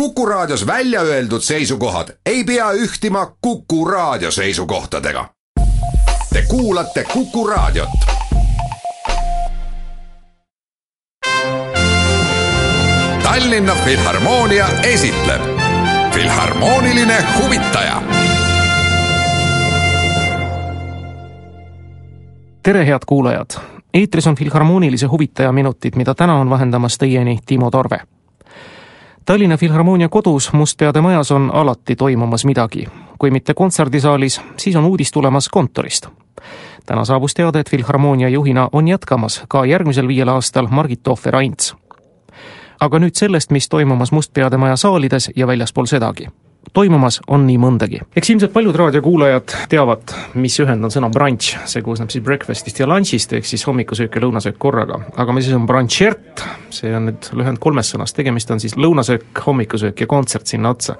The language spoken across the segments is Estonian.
Kuku Raadios välja öeldud seisukohad ei pea ühtima Kuku Raadio seisukohtadega. Te kuulate Kuku Raadiot. Tallinna Filharmoonia esitleb Filharmooniline huvitaja tere, head kuulajad! eetris on Filharmoonilise huvitaja minutid, mida täna on vahendamas teieni Timo Torve. Tallinna Filharmoonia kodus Mustpeade majas on alati toimumas midagi. kui mitte kontserdisaalis, siis on uudis tulemas kontorist. täna saabus teade, et Filharmoonia juhina on jätkamas ka järgmisel viiel aastal Margit Tohver-Aints. aga nüüd sellest, mis toimumas Mustpeade maja saalides ja väljaspool sedagi toimumas on nii mõndagi. eks ilmselt paljud raadiokuulajad teavad, mis ühend on sõna brunch, see koosneb siis breakfast'ist ja lunch'ist, ehk siis hommikusöök ja lõunasöök korraga. aga mis asi on brunchert, see on nüüd lühend kolmest sõnast, tegemist on siis lõunasöök, hommikusöök ja kontsert sinna otsa.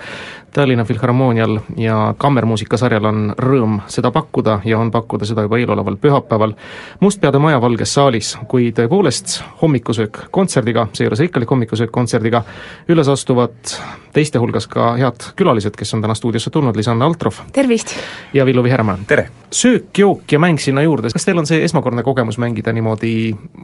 Tallinna Filharmoonial ja kammermuusikasarjal on rõõm seda pakkuda ja on pakkuda seda juba eeloleval pühapäeval Mustpeade maja Valges saalis, kui tõepoolest hommikusöök kontserdiga, seejuures rikkalik hommikusöök kontserdiga, üles astuvad teiste hulgas ka head külalised, kes on täna stuudiosse tulnud, Liis-Anne Altrov. tervist! ja Villu Vihermaa. tere! söök, jook ja mäng sinna juurde, kas teil on see esmakordne kogemus mängida niimoodi,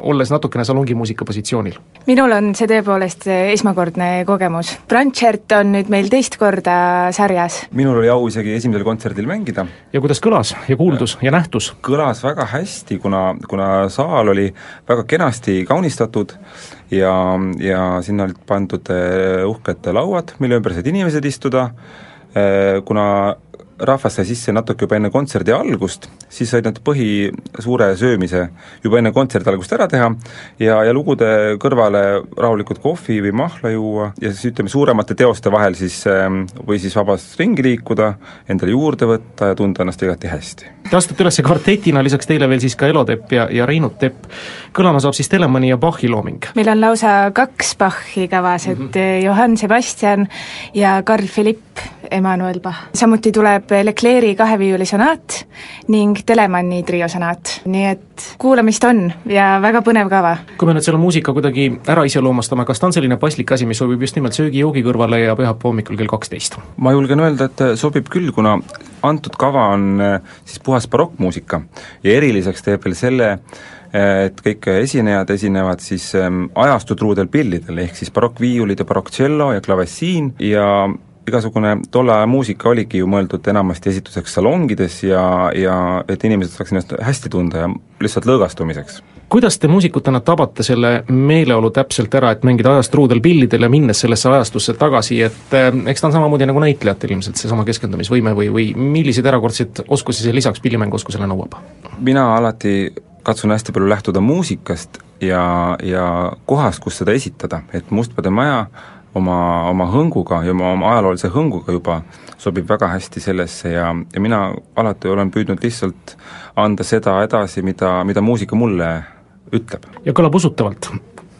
olles natukene salongimuusika positsioonil? minul on see tõepoolest esmakordne kogemus. Brunchert on nüüd meil teist korda sarjas. minul oli au isegi esimesel kontserdil mängida. ja kuidas kõlas ja kuuldus ja nähtus? kõlas väga hästi, kuna, kuna saal oli väga kenasti kaunistatud ja, ja sinna olid pandud eh, uhked lauad, mille ümber said inimesed istuda, kuna rahvas sai sisse natuke juba enne kontserdi algust, siis said nad põhi suure söömise juba enne kontserdi algust ära teha ja, ja lugude kõrvale rahulikult kohvi või mahla juua ja siis ütleme, suuremate teoste vahel siis või siis vabast ringi liikuda, endale juurde võtta ja tunda ennast igati hästi. Te astate üles kvartetina, lisaks teile veel siis ka Elo Tepp ja, ja Reinut Tepp. kõlama saab siis Telemanni ja Bachi looming. meil on lausa kaks Bachi kavas, et mm -hmm. Johann Sebastian ja Carl Philipp Emmanuel Bach. samuti tuleb Leclerc'i kaheviiulisonaat ning Telemanni triosonaat, nii et kuulamist on ja väga põnev kava. kui me nüüd selle muusika kuidagi ära iseloomustame, kas ta on selline paslik asi, mis sobib just nimelt söögi-joogi kõrvale ja pühapäeva hommikul kell kaksteist? ma julgen öelda, et sobib küll, kuna antud kava on siis puhas barokkmuusika. Ja eriliseks teeb veel selle, et kõik esinejad esinevad siis ajastutruudel pillidel, ehk siis barokkviiulid ja barokktšello ja klavessiin ja igasugune tolle aja muusika oligi ju mõeldud enamasti esituseks salongides ja, ja et inimesed saaks ennast hästi tunda ja lihtsalt lõõgastumiseks. kuidas te muusikutena tabate selle meeleolu täpselt ära, et mängida ajast truudel pillidel ja minnes sellesse ajastusse tagasi, et eh, eks ta on samamoodi nagu näitlejatel ilmselt, seesama keskendumisvõime või, või milliseid erakordseid oskusi see lisaks pillimänguoskusele nõuab? mina alati katsun hästi palju lähtuda muusikast ja, ja kohast, kus seda esitada, et Mustpeade maja oma, oma hõnguga ja oma, oma ajaloolise hõnguga juba sobib väga hästi sellesse ja, ja mina alati olen püüdnud lihtsalt anda seda edasi, mida, mida muusika mulle ütleb. ja kõlab usutavalt.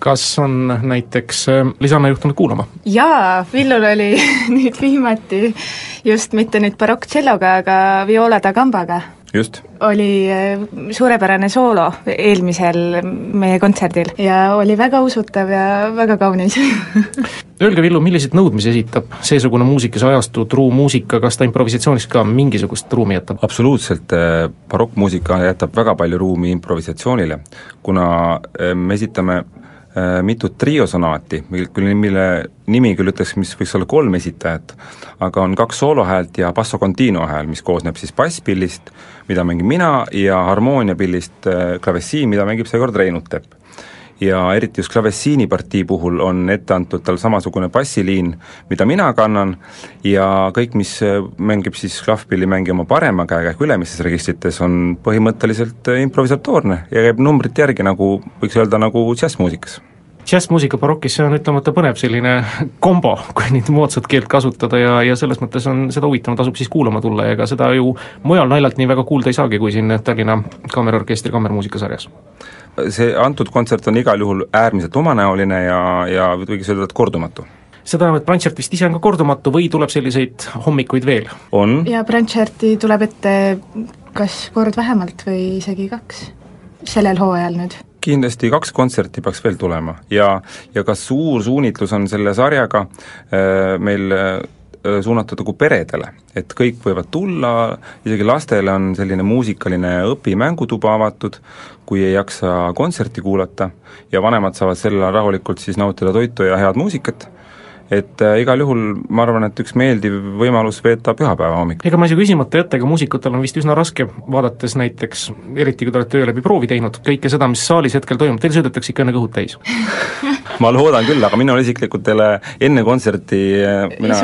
kas on näiteks Lisanna juhtunud kuulama? jaa, Villul oli nüüd viimati just mitte nüüd barokktšelloga, aga viola da gambaga just. oli suurepärane soolo eelmisel meie kontserdil ja oli väga usutav ja väga kaunis Öelge, Villu, milliseid nõudmisi esitab seesugune muusikas ajastu truu muusika, kas ta improvisatsiooniks ka mingisugust ruumi jätab? absoluutselt, barokkmuusika jätab väga palju ruumi improvisatsioonile, kuna me esitame mitut triosonaati, mil, mille nimi küll ütleks, mis võiks olla kolm esitajat, aga on kaks soolohäält ja basso continuo hääl, mis koosneb siis basspillist, mida mängin mina, ja harmooniapillist klavessiin, mida mängib seekord Reinut Tepp ja eriti just klavessiini partii puhul on ette antud tal samasugune bassiliin, mida mina kannan, ja kõik, mis mängib siis klahvpilli mängija oma parema käega ehk ülemistes registrites, on põhimõtteliselt improvisatoorne ja käib numbrite järgi, nagu võiks öelda, nagu džässmuusikas džässmuusika barokis, see on ütlemata põnev selline kombo, kui nüüd moodsat keelt kasutada ja, ja selles mõttes on seda huvitavam, tasub siis kuulama tulla ja ega seda ju mujal naljalt nii väga kuulda ei saagi, kui siin Tallinna Kammerorkestri kammermuusikasarjas see antud kontsert on igal juhul äärmiselt omanäoline ja, ja võiks öelda, et kordumatu seda enam, et Brandtšert vist ise on ka kordumatu või tuleb selliseid hommikuid veel? on. ja Brandtšerti tuleb ette kas kord vähemalt või isegi kaks sellel hooajal nüüd? Kindlasti kaks kontserti peaks veel tulema ja, ja ka suur suunitlus on selle sarjaga äh, meil äh, suunatud nagu peredele, et kõik võivad tulla, isegi lastele on selline muusikaline õpimängutuba avatud, kui ei jaksa kontserti kuulata ja vanemad saavad sel ajal rahulikult siis nautida toitu ja head muusikat et äh, igal juhul ma arvan, et üks meeldiv võimalus veeta pühapäeva hommik. ega ma ei saa küsimata jätta, ega muusikutel on vist üsna raske, vaadates näiteks, eriti kui te olete öö läbi proovi teinud, kõike seda, mis saalis hetkel toimub, teil sõidetakse ikka enne kõhud täis ma loodan küll, aga minul isiklikult ei ole enne kontserti äh, mina,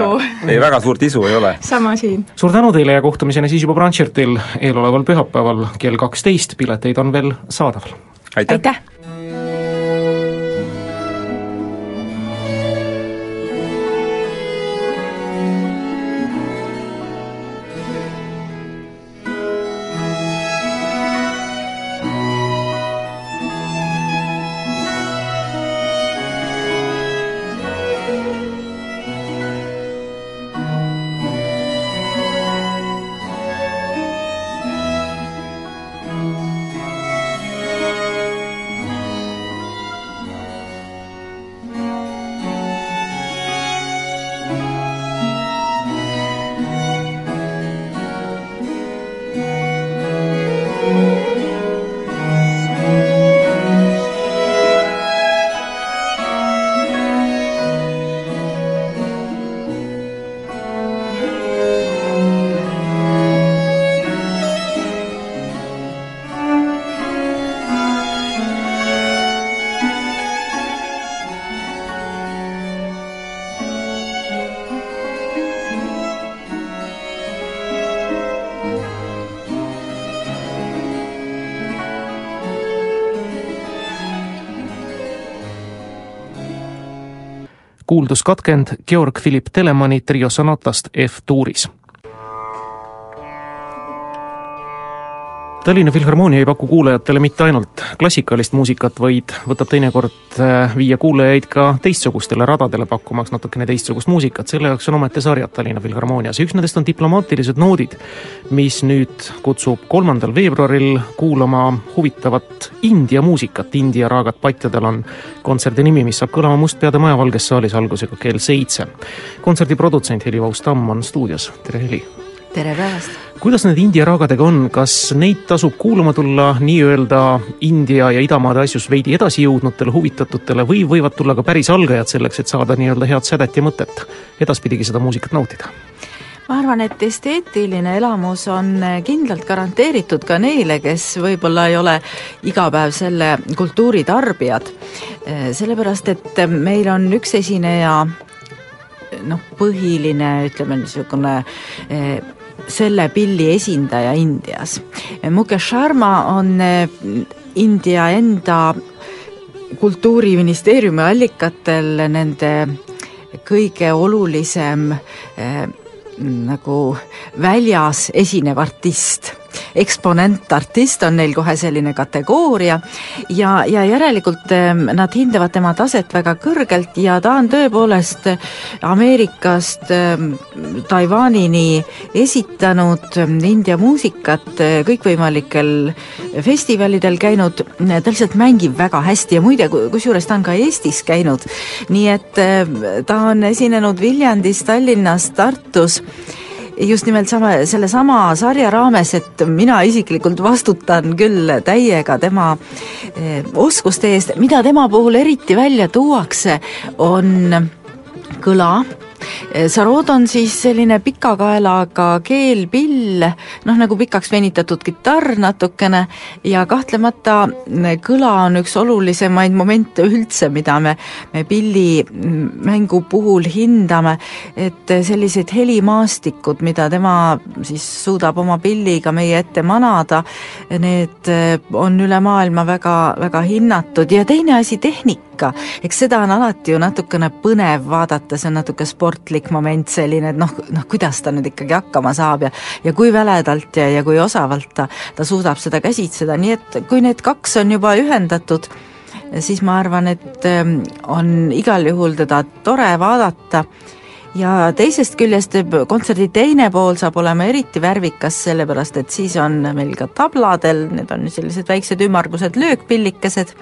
ei väga suurt isu ei ole. sama siin. suur tänu teile ja kohtumiseni siis juba Brantšertil eeloleval pühapäeval kell kaksteist, pileteid on veel saadaval. aitäh, aitäh.! Kuulduskatkend Georg Philipp Telemanni trio sonatast F-tuuris Tallinna Filharmoonia ei paku kuulajatele mitte ainult klassikalist muusikat, vaid võtab teinekord äh, viia kuulajaid ka teistsugustele radadele, pakkumaks natukene teistsugust muusikat, selle jaoks on ometi sarjad Tallinna Filharmoonias ja üks nendest on diplomaatilised noodid, mis nüüd kutsub kolmandal veebruaril kuulama huvitavat India muusikat, India raagat patjadel on kontserdi nimi, mis saab kõlama Mustpeade Maja Valges saalis algusega kell seitse. kontserdi produtsent Heli Vaus-Tamm on stuudios, tere Heli! Tere päevast! kuidas need India raagadega on, kas neid tasub kuulama tulla nii-öelda India ja idamaade asjus veidi edasi jõudnutele huvitatutele või võivad tulla ka päris algajad selleks, et saada nii-öelda head sädet ja mõtet edaspidigi seda muusikat nautida? ma arvan, et esteetiline elamus on kindlalt garanteeritud ka neile, kes võib-olla ei ole iga päev selle kultuuri tarbijad. sellepärast, et meil on üks esineja noh, põhiline ütleme niisugune selle pilli esindaja Indias. Mukesh Sharma on eh, India enda kultuuriministeeriumi allikatel nende kõige olulisem eh, nagu väljas esinev artist eksponentartist on neil kohe selline kategooria. Ja, ja järelikult ehm, nad hindavad tema taset väga kõrgelt ja ta on tõepoolest Ameerikast ehm, Taiwanini esitanud ehm, India muusikat kõikvõimalikel festivalidel käinud, ta lihtsalt mängib väga hästi ja muide, kusjuures ta on ka Eestis käinud, nii et ta on esinenud Viljandis, Tallinnas, Tartus just nimelt sama, sellesama sarja raames, et mina isiklikult vastutan küll täiega tema eh, oskuste eest, mida tema puhul eriti välja tuuakse, on kõla Eh, Sarod on siis selline pika kaelaga keelpill, noh nagu pikaks venitatud kitarr natukene. Ja kahtlemata mm, kõla on üks olulisemaid momente üldse, mida me, me pillimängu mm, puhul hindame, et sellised helimaastikud, mida tema siis suudab oma pilliga meie ette manada, need eh, on üle maailma väga, väga hinnatud. Ja teine asi, tehnika ikka, eks seda on alati ju natukene põnev vaadata, see on natuke sportlik moment selline, et noh, noh kuidas ta nüüd ikkagi hakkama saab ja ja kui väledalt ja, ja kui osavalt ta, ta suudab seda käsitseda, nii et kui need kaks on juba ühendatud, siis ma arvan, et ähm, on igal juhul teda tore vaadata. Ja teisest küljest kontserdi teine pool saab olema eriti värvikas, sellepärast et siis on meil ka tabladel, need on sellised väiksed ümmargused löökpillikesed,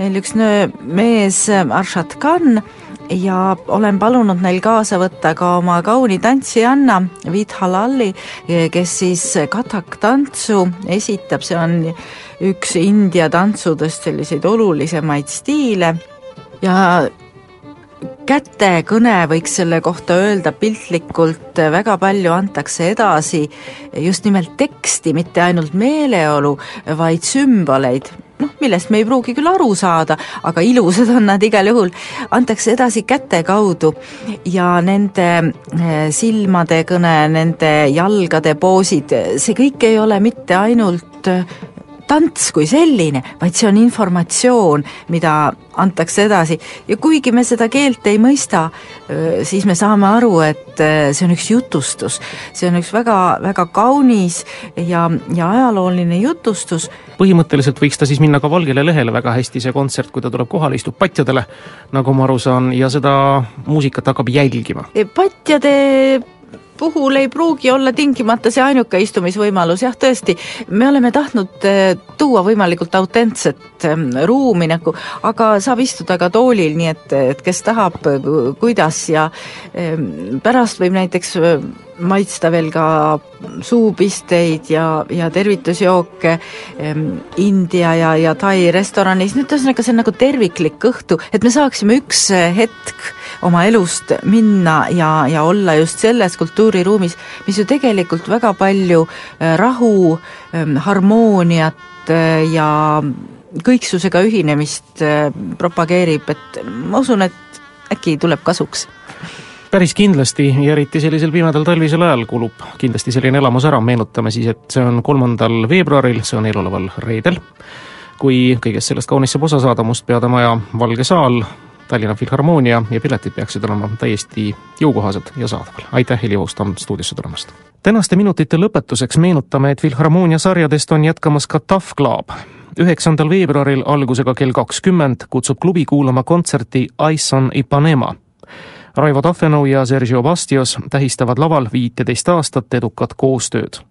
neil üks mees, Arshad Khan, ja olen palunud neil kaasa võtta ka oma kauni tantsijanna Vit Halalli, kes siis katak tantsu esitab, see on üks India tantsudest selliseid olulisemaid stiile. Ja kätekõne võiks selle kohta öelda piltlikult, väga palju antakse edasi just nimelt teksti, mitte ainult meeleolu, vaid sümboleid, noh, millest me ei pruugi küll aru saada, aga ilusad on nad igal juhul, antakse edasi käte kaudu ja nende eh, silmade kõne, nende jalgade poosid, see kõik ei ole mitte ainult tants kui selline, vaid see on informatsioon, mida antakse edasi ja kuigi me seda keelt ei mõista, siis me saame aru, et see on üks jutustus. see on üks väga, väga kaunis ja, ja ajalooline jutustus. põhimõtteliselt võiks ta siis minna ka Valgele Lehele väga hästi, see kontsert, kui ta tuleb kohale, istub patjadele, nagu ma aru saan, ja seda muusikat hakkab jälgima. patjade puhul ei pruugi olla tingimata see ainuke istumisvõimalus, jah, tõesti, me oleme tahtnud eh, tuua võimalikult autentset ehm, ruumi nagu, aga saab istuda ka toolil, nii et, et kes tahab, kuidas ja ehm, pärast võib näiteks maitsta veel ka suupisteid ja, ja tervitusjooke ehm, India ja, ja Tai restoranis, nüüd ühesõnaga see on nagu terviklik õhtu, et me saaksime üks hetk oma elust minna ja, ja olla just selles kultuuriruumis, mis ju tegelikult väga palju äh, rahu, ähm, harmooniat äh, ja kõiksusega ühinemist äh, propageerib, et ma usun, et äkki tuleb kasuks. Päris kindlasti ja eriti sellisel pimedal talvisel ajal kulub kindlasti selline elamus ära, meenutame siis, et see on kolmandal veebruaril, see on eeloleval reedel, kui kõigest sellest kaunis saab osa saada Mustpeade Maja Valge saal, Tallinna Filharmoonia ja piletid peaksid olema täiesti jõukohased ja saadaval. aitäh, Heli Voostam stuudiosse tulemast! tänaste minutite lõpetuseks meenutame, et Filharmoonia sarjadest on jätkamas ka Tough Club. üheksandal veebruaril algusega kell kakskümmend kutsub klubi kuulama kontserti Ice on Ipanema Raivo Tafenau ja Sergio Bastios tähistavad laval viiteist aastat edukat koostööd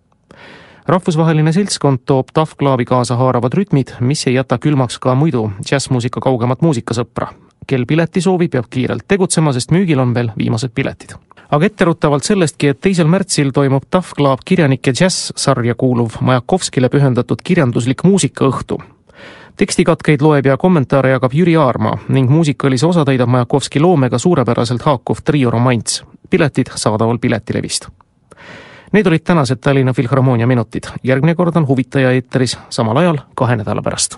rahvusvaheline seltskond toob Clubi kaasa haaravad rütmid, mis ei jäta külmaks ka muidu džässmuusika kaugemat muusikasõpra kel pileti soovib, peab kiirelt tegutsema, sest müügil on veel viimased piletid. aga etteruttavalt sellestki, et teisel märtsil toimub Tough Club kirjanike džäss-sarja kuuluv Majakovskile pühendatud kirjanduslik muusikaõhtu. tekstikatkeid loeb ja kommentaare jagab Jüri Aarma ning muusikalise osa täidab Majakovski loomega suurepäraselt haakuv trio romanss. piletid saadaval Piletilevist Need olid tänased Tallinna Filharmoonia minutid, järgmine kord on Huvitaja eetris samal ajal kahe nädala pärast